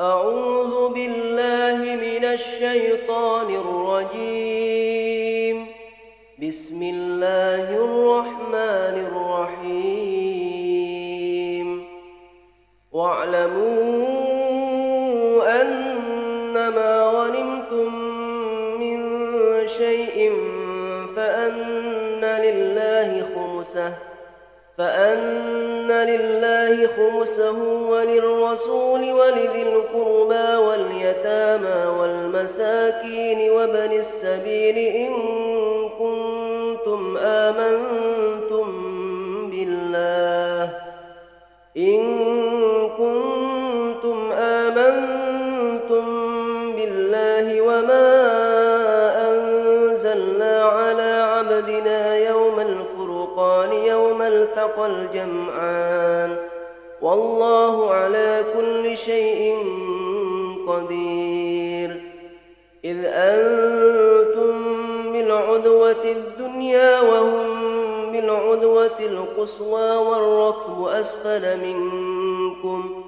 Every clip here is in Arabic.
أعوذ بالله من الشيطان الرجيم. بسم الله الرحمن الرحيم. واعلموا أنما غنمتم من شيء فأن لله خمسه فأن لله خمسه وللرسول ولذي القربى واليتامى والمساكين وابن السبيل إن كنتم آمنتم يوم التقى الجمعان. والله على كل شيء قدير. إذ أنتم بالعدوة الدنيا وهم بالعدوة القصوى والركب أسفل منكم.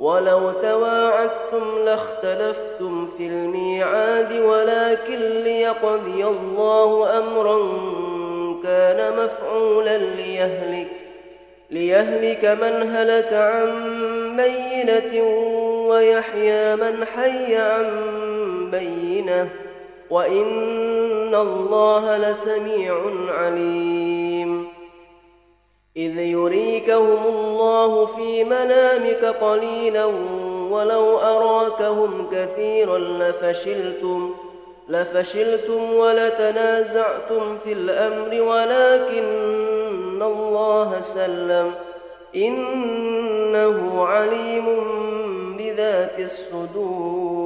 ولو تواعدتم لاختلفتم في الميعاد ولكن ليقضي الله أمرا كان مفعولا ليهلك ليهلك من هلك عن بينة ويحيى من حي عن بينة. وإن الله لسميع عليم. إذ يريكهم الله في منامك قليلا ولو أراكهم كثيرا لفشلتم لفشلتم ولتنازعتم في الأمر ولكن الله سلم. إنه عليم بذات الصدور.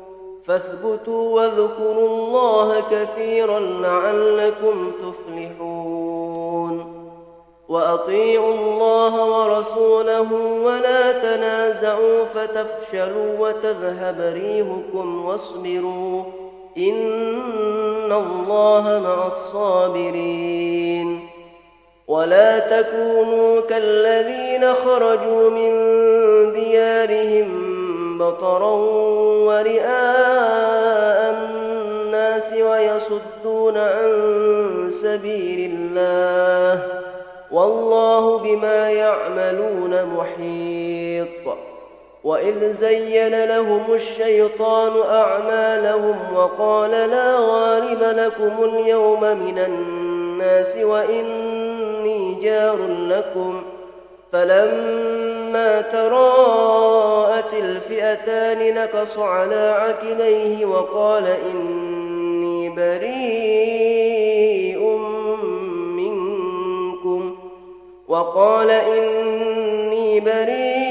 فاثبتوا واذكروا الله كثيرا لعلكم تفلحون. وأطيعوا الله ورسوله ولا تنازعوا فتفشلوا وتذهب ريحكم واصبروا. إن الله مع الصابرين. ولا تكونوا كالذين خرجوا من ديارهم بطرا ورئاء الناس ويصدون عن سبيل الله والله بما يعملون محيط وإذ زين لهم الشيطان أعمالهم وقال لا غالب لكم اليوم من الناس وإني جار لكم فلما تراءت الفئتان نكص على عقبيه وقال إني بريء منكم وقال إني بريء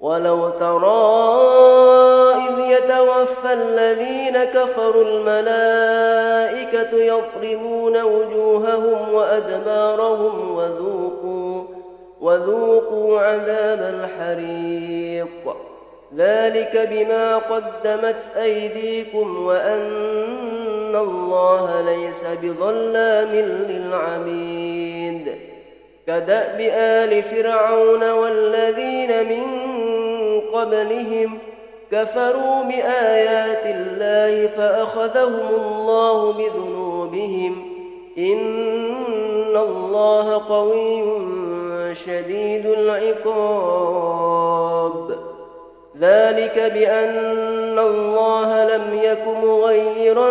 ولو ترى إذ يتوفى الذين كفروا الملائكة يضربون وجوههم وأدبارهم وذوقوا وذوقوا عذاب الحريق. ذلك بما قدمت أيديكم وأن الله ليس بظلام للعبيد. كدأب آل فرعون والذين من قبلهم كفروا بآيات الله فأخذهم الله بذنوبهم إن الله قوي شديد العقاب. ذلك بأن الله لم يك مغيرا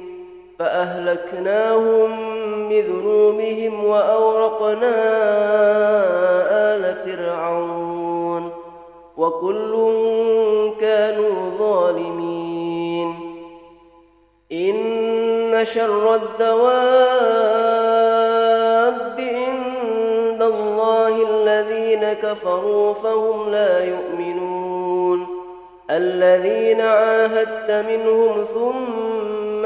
فأهلكناهم بذنوبهم وأورقنا آل فرعون وكل كانوا ظالمين. إن شر الدواب عند الله الذين كفروا فهم لا يؤمنون. الذين عاهدت منهم ثم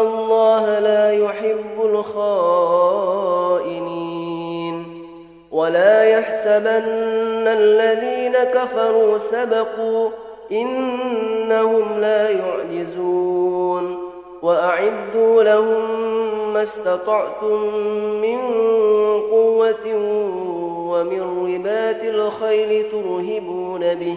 الله لا يحب الخائنين ولا يحسبن الذين كفروا سبقوا إنهم لا يعجزون وأعدوا لهم ما استطعتم من قوة ومن ربات الخيل ترهبون به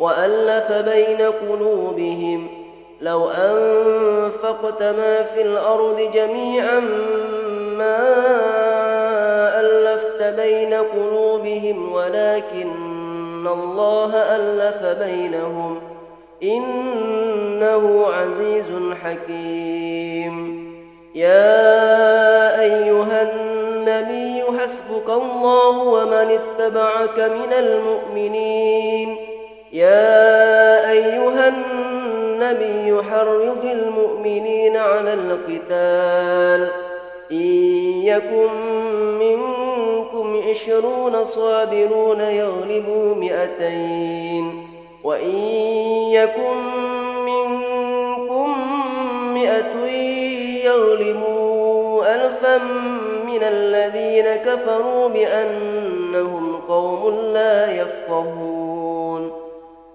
وألف بين قلوبهم لو أنفقت ما في الأرض جميعا ما ألفت بين قلوبهم ولكن الله ألف بينهم. إنه عزيز حكيم. يا أيها النبي حسبك الله ومن اتبعك من المؤمنين. يا أيها النبي حرض المؤمنين على القتال. إن يكن منكم عشرون صابرون يغلبوا مئتين. وإن يكن منكم مئة يغلبوا ألفا من الذين كفروا بأنهم قوم لا يفقهون.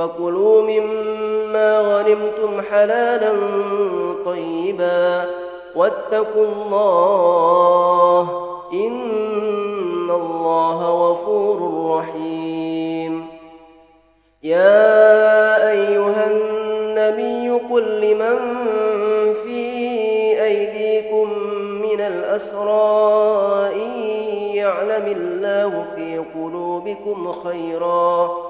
فكلوا مما غنمتم حلالا طيبا واتقوا الله إن الله غفور رحيم. يا أيها النبي قل لمن في أيديكم من الأسرى إن يعلم الله في قلوبكم خيراً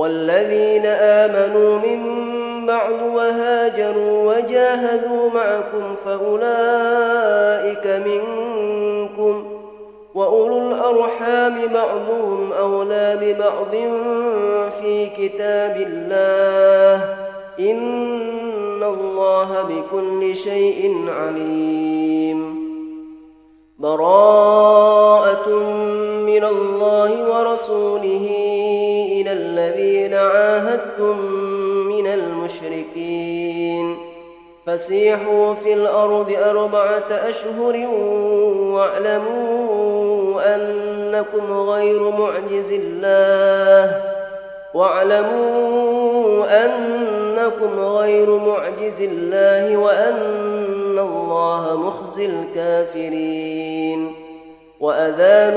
والذين آمنوا من بعد وهاجروا وجاهدوا معكم فأولئك منكم وأولو الأرحام بعضهم أولى ببعض في كتاب الله إن الله بكل شيء عليم براءة من الله ورسوله إلى الذين عاهدتم من المشركين. فسيحوا في الأرض أربعة أشهر واعلموا أنكم غير معجز الله. واعلموا أنكم غير معجز الله وأن الله مخزي الكافرين. وأذان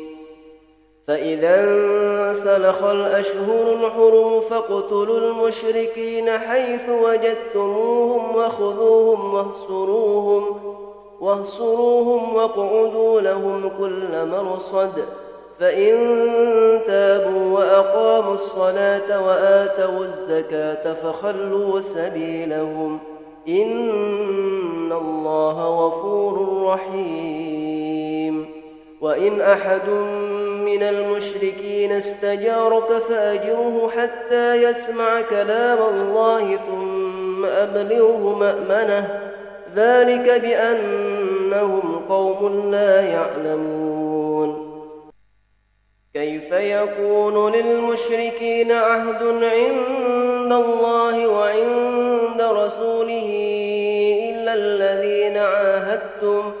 فإذا انسلخ الأشهر الحرم فاقتلوا المشركين حيث وجدتموهم وخذوهم واهسروهم واهسروهم واقعدوا لهم كل مرصد فإن تابوا وأقاموا الصلاة وآتوا الزكاة فخلوا سبيلهم إن الله غفور رحيم وإن أحد من المشركين استجارك فأجره حتى يسمع كلام الله ثم أبلغه مأمنه. ذلك بأنهم قوم لا يعلمون. كيف يكون للمشركين عهد عند الله وعند رسوله إلا الذين عاهدتم؟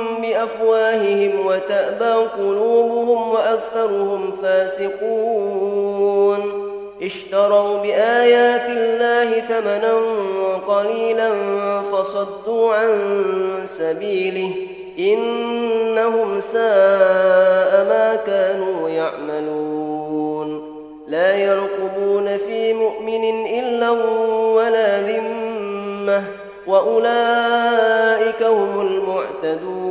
بأفواههم وتأبى قلوبهم وأكثرهم فاسقون. اشتروا بآيات الله ثمنا قليلا فصدوا عن سبيله إنهم ساء ما كانوا يعملون. لا يرقبون في مؤمن إلا ولا ذمة وأولئك هم المعتدون.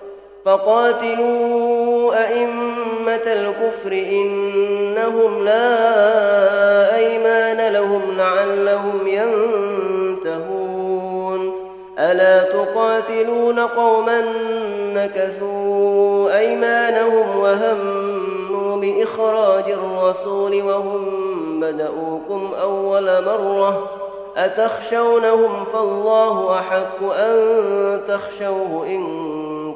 فقاتلوا أئمة الكفر إنهم لا أيمان لهم لعلهم ينتهون. ألا تقاتلون قوما نكثوا أيمانهم وهموا بإخراج الرسول وهم بدؤوكم أول مرة أتخشونهم فالله أحق أن تخشوه إن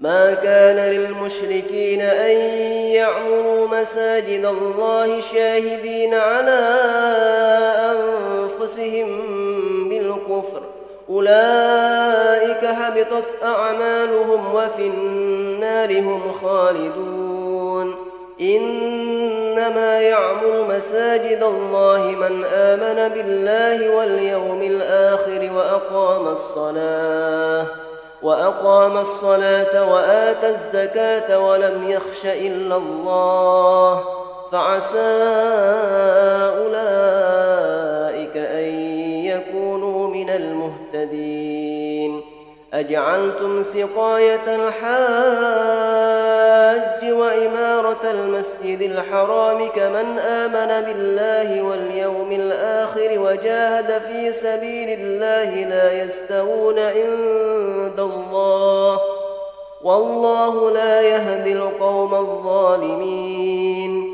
ما كان للمشركين أن يعمروا مساجد الله شاهدين على أنفسهم بالكفر. أولئك هبطت أعمالهم وفي النار هم خالدون. إنما يعمر مساجد الله من آمن بالله واليوم الآخر وأقام الصلاة. وأقام الصلاة وآتى الزكاة ولم يخش إلا الله فعسى أولئك أن يكونوا من المهتدين أجعلتم سقاية الحاج وإمارة المسجد الحرام كمن آمن بالله واليوم الآخر وجاهد في سبيل الله لا يستوون عند الله والله لا يهدي القوم الظالمين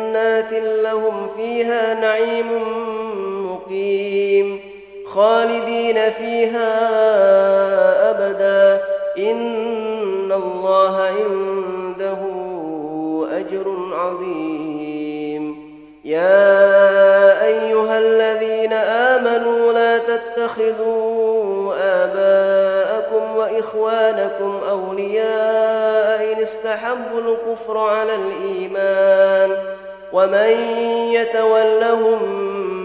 وجنات لهم فيها نعيم مقيم خالدين فيها أبدا. إن الله عنده أجر عظيم. يا أيها الذين آمنوا لا تتخذوا آباءكم وإخوانكم أولياء إن استحبوا الكفر على الإيمان. ومن يتولهم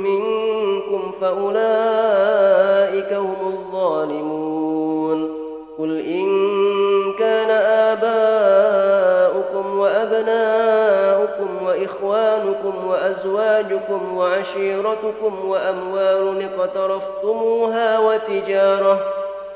منكم فأولئك هم الظالمون. قل إن كان آباؤكم وأبناؤكم وإخوانكم وأزواجكم وعشيرتكم وأموال اقترفتموها وتجارةٌ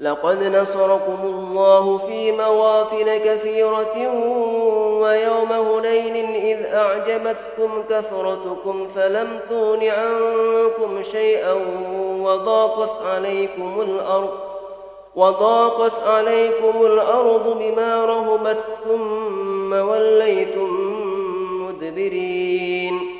لقد نصركم الله في مواطن كثيرة ويوم هنين إذ أعجبتكم كثرتكم فلم تون عنكم شيئا وضاقت عليكم الأرض وضاقت عليكم الأرض بما رهبت ثم وليتم مدبرين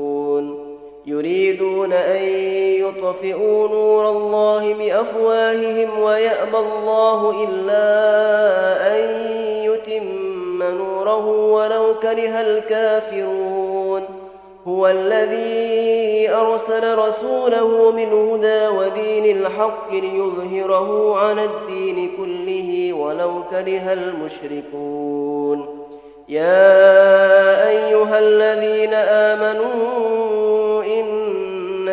يريدون أن يطفئوا نور الله بأفواههم ويأبى الله إلا أن يتم نوره ولو كره الكافرون. هو الذي أرسل رسوله بالهدى ودين الحق ليظهره على الدين كله ولو كره المشركون. يا أيها الذين آمنوا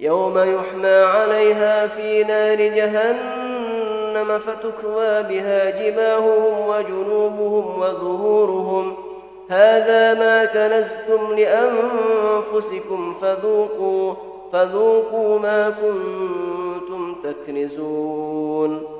يوم يحمى عليها في نار جهنم فتكوى بها جباههم وجنوبهم وظهورهم. هذا ما كنزتم لأنفسكم فذوقوا فذوقوا ما كنتم تكنزون.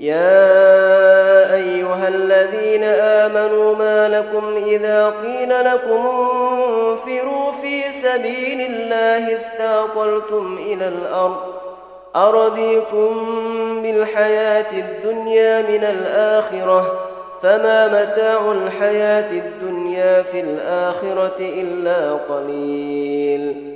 يا أيها الذين آمنوا ما لكم إذا قيل لكم انفروا في سبيل الله اثاقلتم إلى الأرض أرضيتم بالحياة الدنيا من الآخرة فما متاع الحياة الدنيا في الآخرة إلا قليل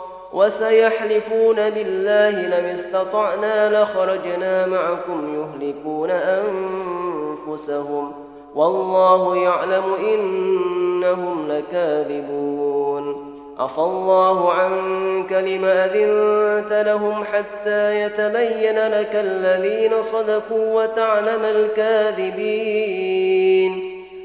وسيحلفون بالله لم استطعنا لخرجنا معكم يهلكون أنفسهم. والله يعلم إنهم لكاذبون. عفى الله عنك لم أذنت لهم حتى يتبين لك الذين صدقوا وتعلم الكاذبين.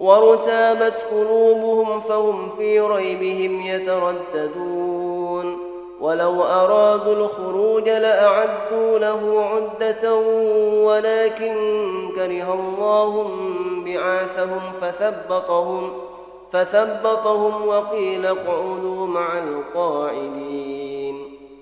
وارتابت قلوبهم فهم في ريبهم يترددون. ولو أرادوا الخروج لأعدوا له عدة ولكن كره الله بعاثهم فثبطهم فثبطهم وقيل اقعدوا مع القاعدين.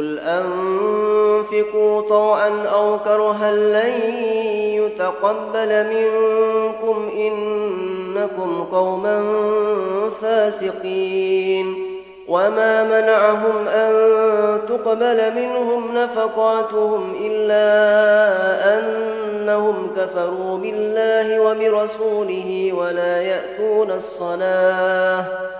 قل أنفقوا طوعا أو كرها لن يتقبل منكم إنكم قوما فاسقين وما منعهم أن تقبل منهم نفقاتهم إلا أنهم كفروا بالله وبرسوله ولا يأتون الصلاة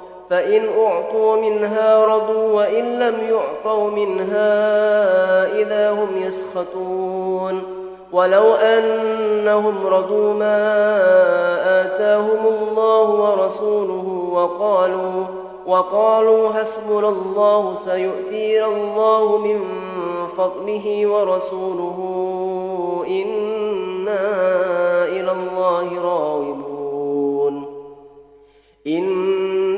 فإن أعطوا منها رضوا وإن لم يعطوا منها إذا هم يسخطون. ولو أنهم رضوا ما آتاهم الله ورسوله وقالوا وقالوا حسبنا الله سيؤتينا الله من فضله ورسوله إنا إلى الله راغبون.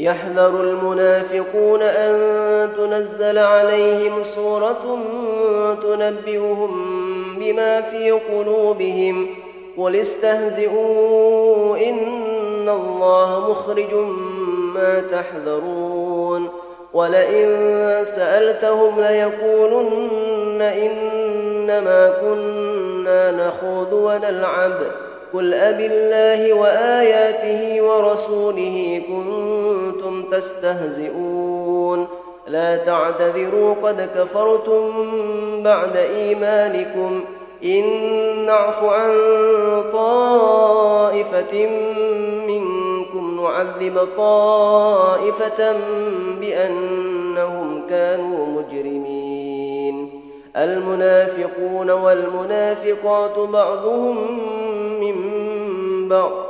يحذر المنافقون أن تنزل عليهم سورة تنبئهم بما في قلوبهم. قل استهزئوا إن الله مخرج ما تحذرون. ولئن سألتهم ليقولن إنما كنا نخوض ونلعب. قل أب الله وآياته ورسوله كنتم تستهزئون. لا تعتذروا قد كفرتم بعد إيمانكم. إن نعف عن طائفة منكم نعذب طائفة بأنهم كانوا مجرمين. المنافقون والمنافقات بعضهم من بعض.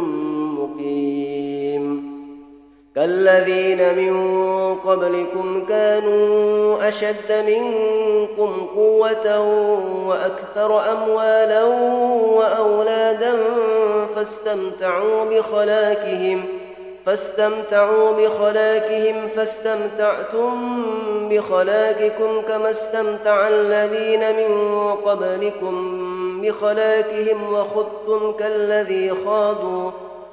كالذين من قبلكم كانوا أشد منكم قوة وأكثر أموالا وأولادا فاستمتعوا بخلاكهم ۖ فاستمتعوا بخلاكهم فاستمتعتم بخلاككم كما استمتع الذين من قبلكم بخلاكهم وخذتم كالذي خاضوا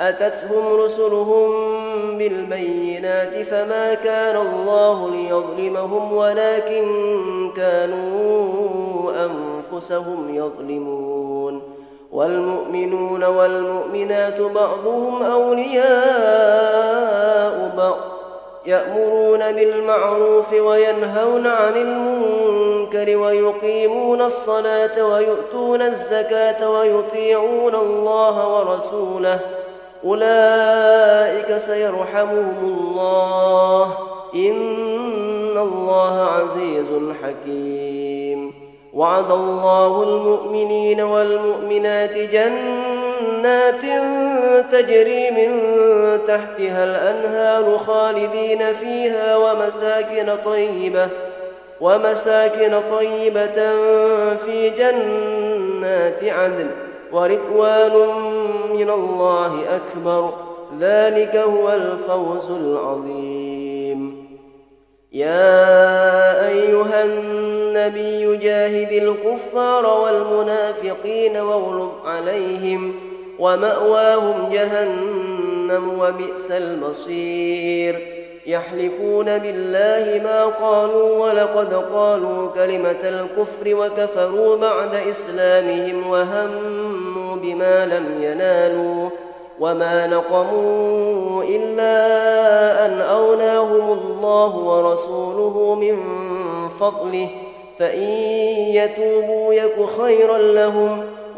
أتتهم رسلهم بالبينات فما كان الله ليظلمهم ولكن كانوا أنفسهم يظلمون والمؤمنون والمؤمنات بعضهم أولياء بعض يأمرون بالمعروف وينهون عن المنكر ويقيمون الصلاة ويؤتون الزكاة ويطيعون الله ورسوله أولئك سيرحمهم الله. إن الله عزيز حكيم. وعد الله المؤمنين والمؤمنات جنات تجري من تحتها الأنهار خالدين فيها ومساكن طيبة ومساكن طيبة في جنات عدن ورضوان من الله أكبر. ذلك هو الفوز العظيم. يا أيها النبي جاهد الكفار والمنافقين واغلظ عليهم ومأواهم جهنم وبئس المصير. يحلفون بالله ما قالوا ولقد قالوا كلمة الكفر وكفروا بعد إسلامهم وهموا بما لم ينالوا وما نقموا إلا أن أغناهم الله ورسوله من فضله فإن يتوبوا يك خيرا لهم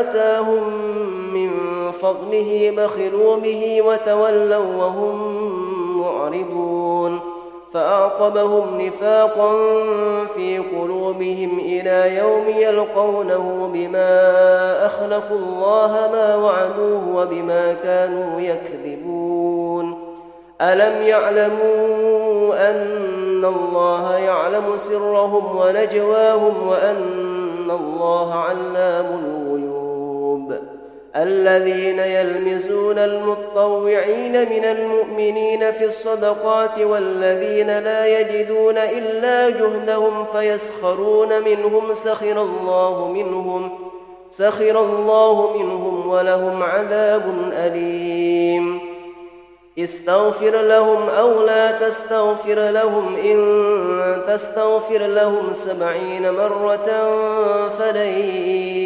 آتاهم من فضله بخلوا به وتولوا وهم معرضون. فأعقبهم نفاقا في قلوبهم إلى يوم يلقونه بما أخلفوا الله ما وعدوه وبما كانوا يكذبون. ألم يعلموا أن الله يعلم سرهم ونجواهم وأن الله علام الغيوب الذين يلمزون المطوعين من المؤمنين في الصدقات والذين لا يجدون إلا جهدهم فيسخرون منهم سخر الله منهم سخر الله منهم ولهم عذاب أليم. استغفر لهم أو لا تستغفر لهم إن تستغفر لهم سبعين مرة فلن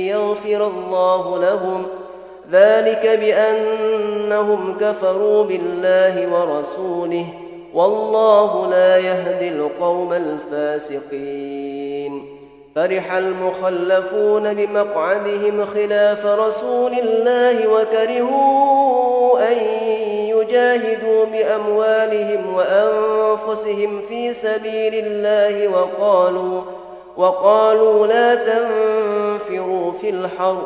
يغفر الله لهم ۖ. ذلك بأنهم كفروا بالله ورسوله والله لا يهدي القوم الفاسقين. فرح المخلفون بمقعدهم خلاف رسول الله وكرهوا أن يجاهدوا بأموالهم وأنفسهم في سبيل الله وقالوا وقالوا لا تنفروا في الحرب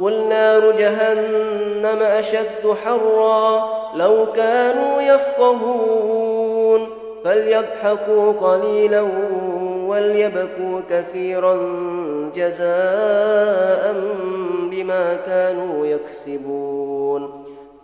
قل نار جهنم أشد حرا. لو كانوا يفقهون. فليضحكوا قليلا وليبكوا كثيرا جزاء بما كانوا يكسبون.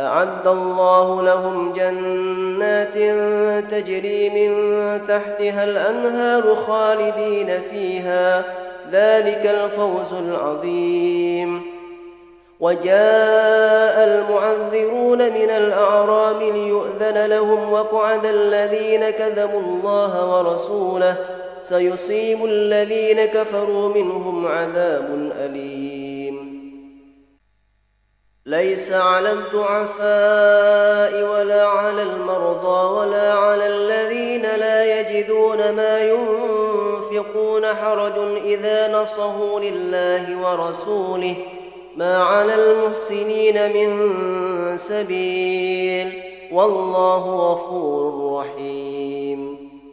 أعد الله لهم جنات تجري من تحتها الأنهار خالدين فيها. ذلك الفوز العظيم. وجاء المعذرون من الأعراب ليؤذن لهم وقعد الذين كذبوا الله ورسوله. سيصيب الذين كفروا منهم عذاب أليم. ليس على الضعفاء ولا على المرضى ولا على الذين لا يجدون ما ينفقون حرج إذا نصحوا لله ورسوله ما على المحسنين من سبيل والله غفور رحيم.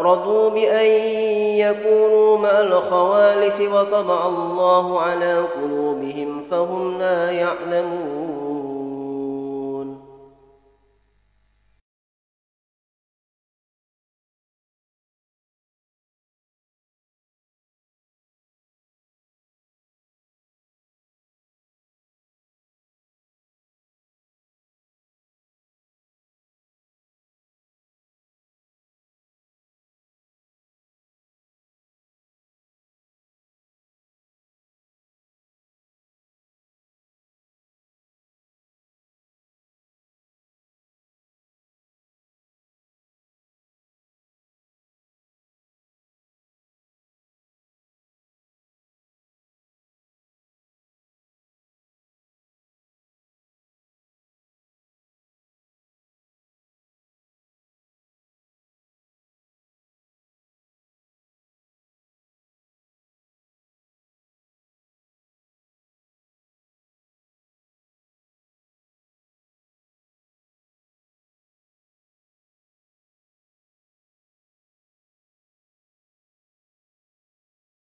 رضوا بأن يكونوا مع الخوالف وطبع الله على قلوبهم فهم لا يعلمون.